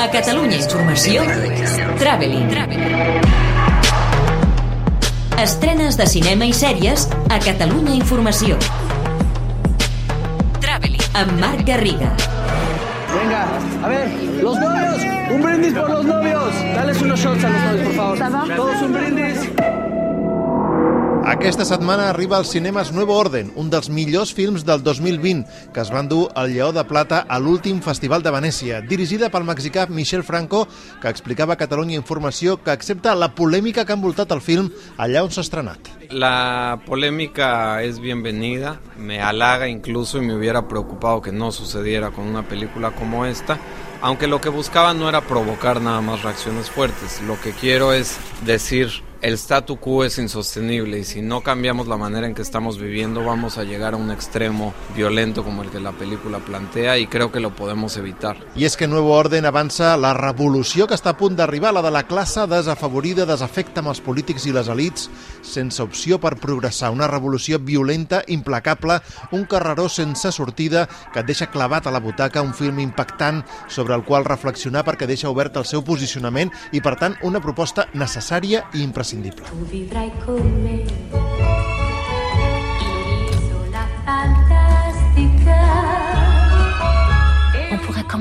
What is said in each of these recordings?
A Catalunya Informació, Traveling. Estrenes de cinema i sèries a Catalunya Informació. Traveling. Amb Marc Garriga. Venga, a ver, los novios, un brindis por los novios. Dales unos shots a los novios, por favor. Todos un brindis. Aquesta setmana arriba als cinemes Nuevo Orden, un dels millors films del 2020, que es van dur al Lleó de Plata a l'últim Festival de Venècia, dirigida pel mexicà Michel Franco, que explicava a Catalunya Informació que accepta la polèmica que ha envoltat el film allà on s'ha estrenat. La polémica es bienvenida, me halaga incluso y me hubiera preocupado que no sucediera con una película como esta, aunque lo que buscaba no era provocar nada más reacciones fuertes, lo que quiero es decir el statu quo es insostenible y si no cambiamos la manera en que estamos viviendo vamos a llegar a un extremo violento como el que la película plantea i creo que lo podemos evitar. I és que Nuevo Orden avança la revolució que està a punt d'arribar, la de la classe desafavorida, desafecta amb els polítics i les elites, sense opció per progressar. Una revolució violenta, implacable, un carreró sense sortida que et deixa clavat a la butaca, un film impactant sobre el qual reflexionar perquè deixa obert el seu posicionament i, per tant, una proposta necessària i imprescindible. Tu vivrai con me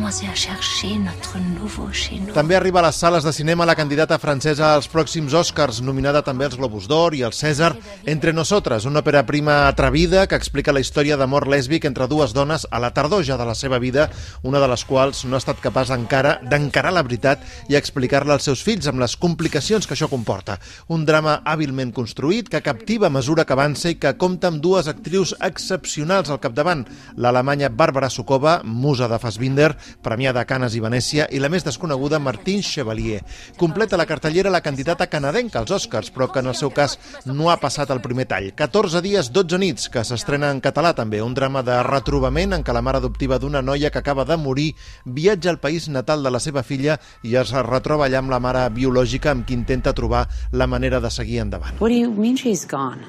commencer à chercher notre nouveau chez nous. També arriba a les sales de cinema la candidata francesa als pròxims Oscars, nominada també als Globus d'Or i al César, Entre Nosotres, una òpera prima atrevida que explica la història d'amor lèsbic entre dues dones a la tardor ja de la seva vida, una de les quals no ha estat capaç encara d'encarar la veritat i explicar-la als seus fills amb les complicacions que això comporta. Un drama hàbilment construït que captiva a mesura que avança i que compta amb dues actrius excepcionals al capdavant, l'alemanya Bàrbara Sukova, musa de Fassbinder, premiada a Canes i Venècia, i la més desconeguda Martine Chevalier. Completa la cartellera la candidata canadenca als Oscars, però que en el seu cas no ha passat el primer tall. 14 dies, 12 nits, que s'estrena en català també, un drama de retrobament en què la mare adoptiva d'una noia que acaba de morir viatja al país natal de la seva filla i es retroba allà amb la mare biològica amb qui intenta trobar la manera de seguir endavant. What do you mean she's gone?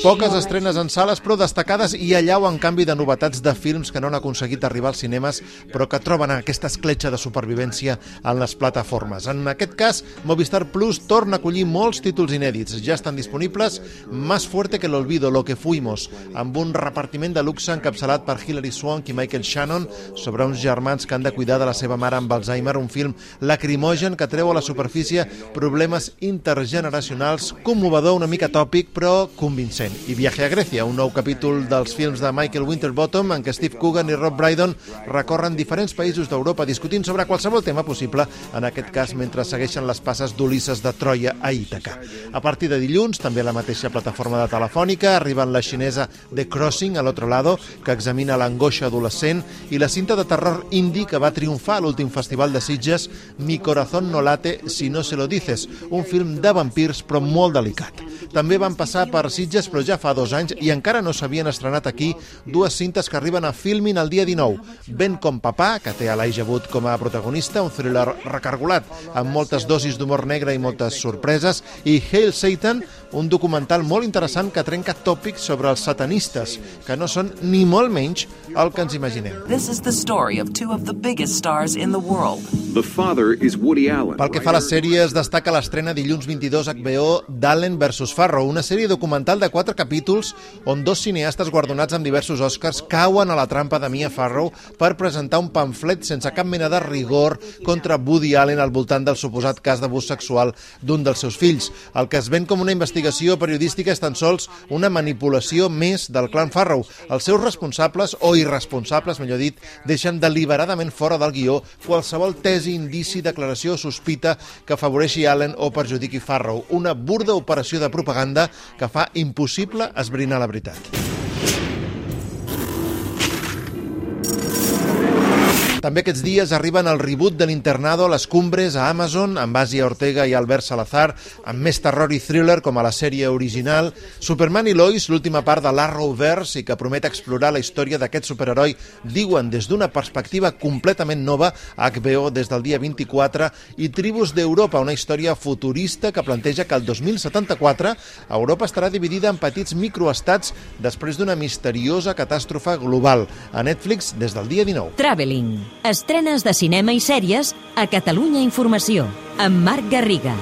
Poques estrenes en sales, però destacades i allau en canvi de novetats de films que no han aconseguit arribar als cinemes, però que troben aquesta escletxa de supervivència en les plataformes. En aquest cas, Movistar Plus torna a acollir molts títols inèdits. Ja estan disponibles Más fuerte que l'olvido, Lo que fuimos, amb un repartiment de luxe encapçalat per Hilary Swank i Michael Shannon sobre uns germans que han de cuidar de la seva mare amb Alzheimer, un film lacrimogen que treu a la superfície problemes intergeneracionals commovedor, una mica tòpic, però convincent. I Viaje a Grècia, un nou capítol dels films de Michael Winterbottom en què Steve Coogan i Rob Brydon recorren diferents països d'Europa discutint sobre qualsevol tema possible, en aquest cas mentre segueixen les passes d'Ulisses de Troia a Ítaca. A partir de dilluns, també a la mateixa plataforma de Telefònica, arriben la xinesa The Crossing, a l'altre lado, que examina l'angoixa adolescent, i la cinta de terror indie que va triomfar a l'últim festival de Sitges, Mi corazón no late si no se lo dices, un film de vampirs però molt da Alicata. També van passar per Sitges, però ja fa dos anys, i encara no s'havien estrenat aquí dues cintes que arriben a Filmin el dia 19. Ben com papà, que té Elijah Wood com a protagonista, un thriller recargolat, amb moltes dosis d'humor negre i moltes sorpreses, i Hail Satan, un documental molt interessant que trenca tòpics sobre els satanistes, que no són ni molt menys el que ens imaginem. This is the story of two of the biggest stars in the world. The father is Woody Allen. Pel que fa a les sèries, destaca l'estrena dilluns 22 HBO d'Allen vs Farrow, una sèrie documental de quatre capítols on dos cineastes guardonats amb diversos Oscars cauen a la trampa de Mia Farrow per presentar un pamflet sense cap mena de rigor contra Woody Allen al voltant del suposat cas d'abús sexual d'un dels seus fills. El que es ven com una investigació periodística és tan sols una manipulació més del clan Farrow. Els seus responsables, o irresponsables, millor dit, deixen deliberadament fora del guió qualsevol tesi, indici, declaració o sospita que afavoreixi Allen o perjudiqui Farrow. Una burda operació de propaganda que fa impossible esbrinar la veritat. També aquests dies arriben el reboot de l'Internado les Cumbres a Amazon, amb Asia Ortega i Albert Salazar, amb més terror i thriller com a la sèrie original, Superman i Lois, l'última part de l'Arrowverse i que promet explorar la història d'aquest superheroi, diuen des d'una perspectiva completament nova a HBO des del dia 24, i Tribus d'Europa, una història futurista que planteja que el 2074 Europa estarà dividida en petits microestats després d'una misteriosa catàstrofe global. A Netflix des del dia 19. Traveling. Estrenes de cinema i sèries a Catalunya Informació, amb Marc Garriga.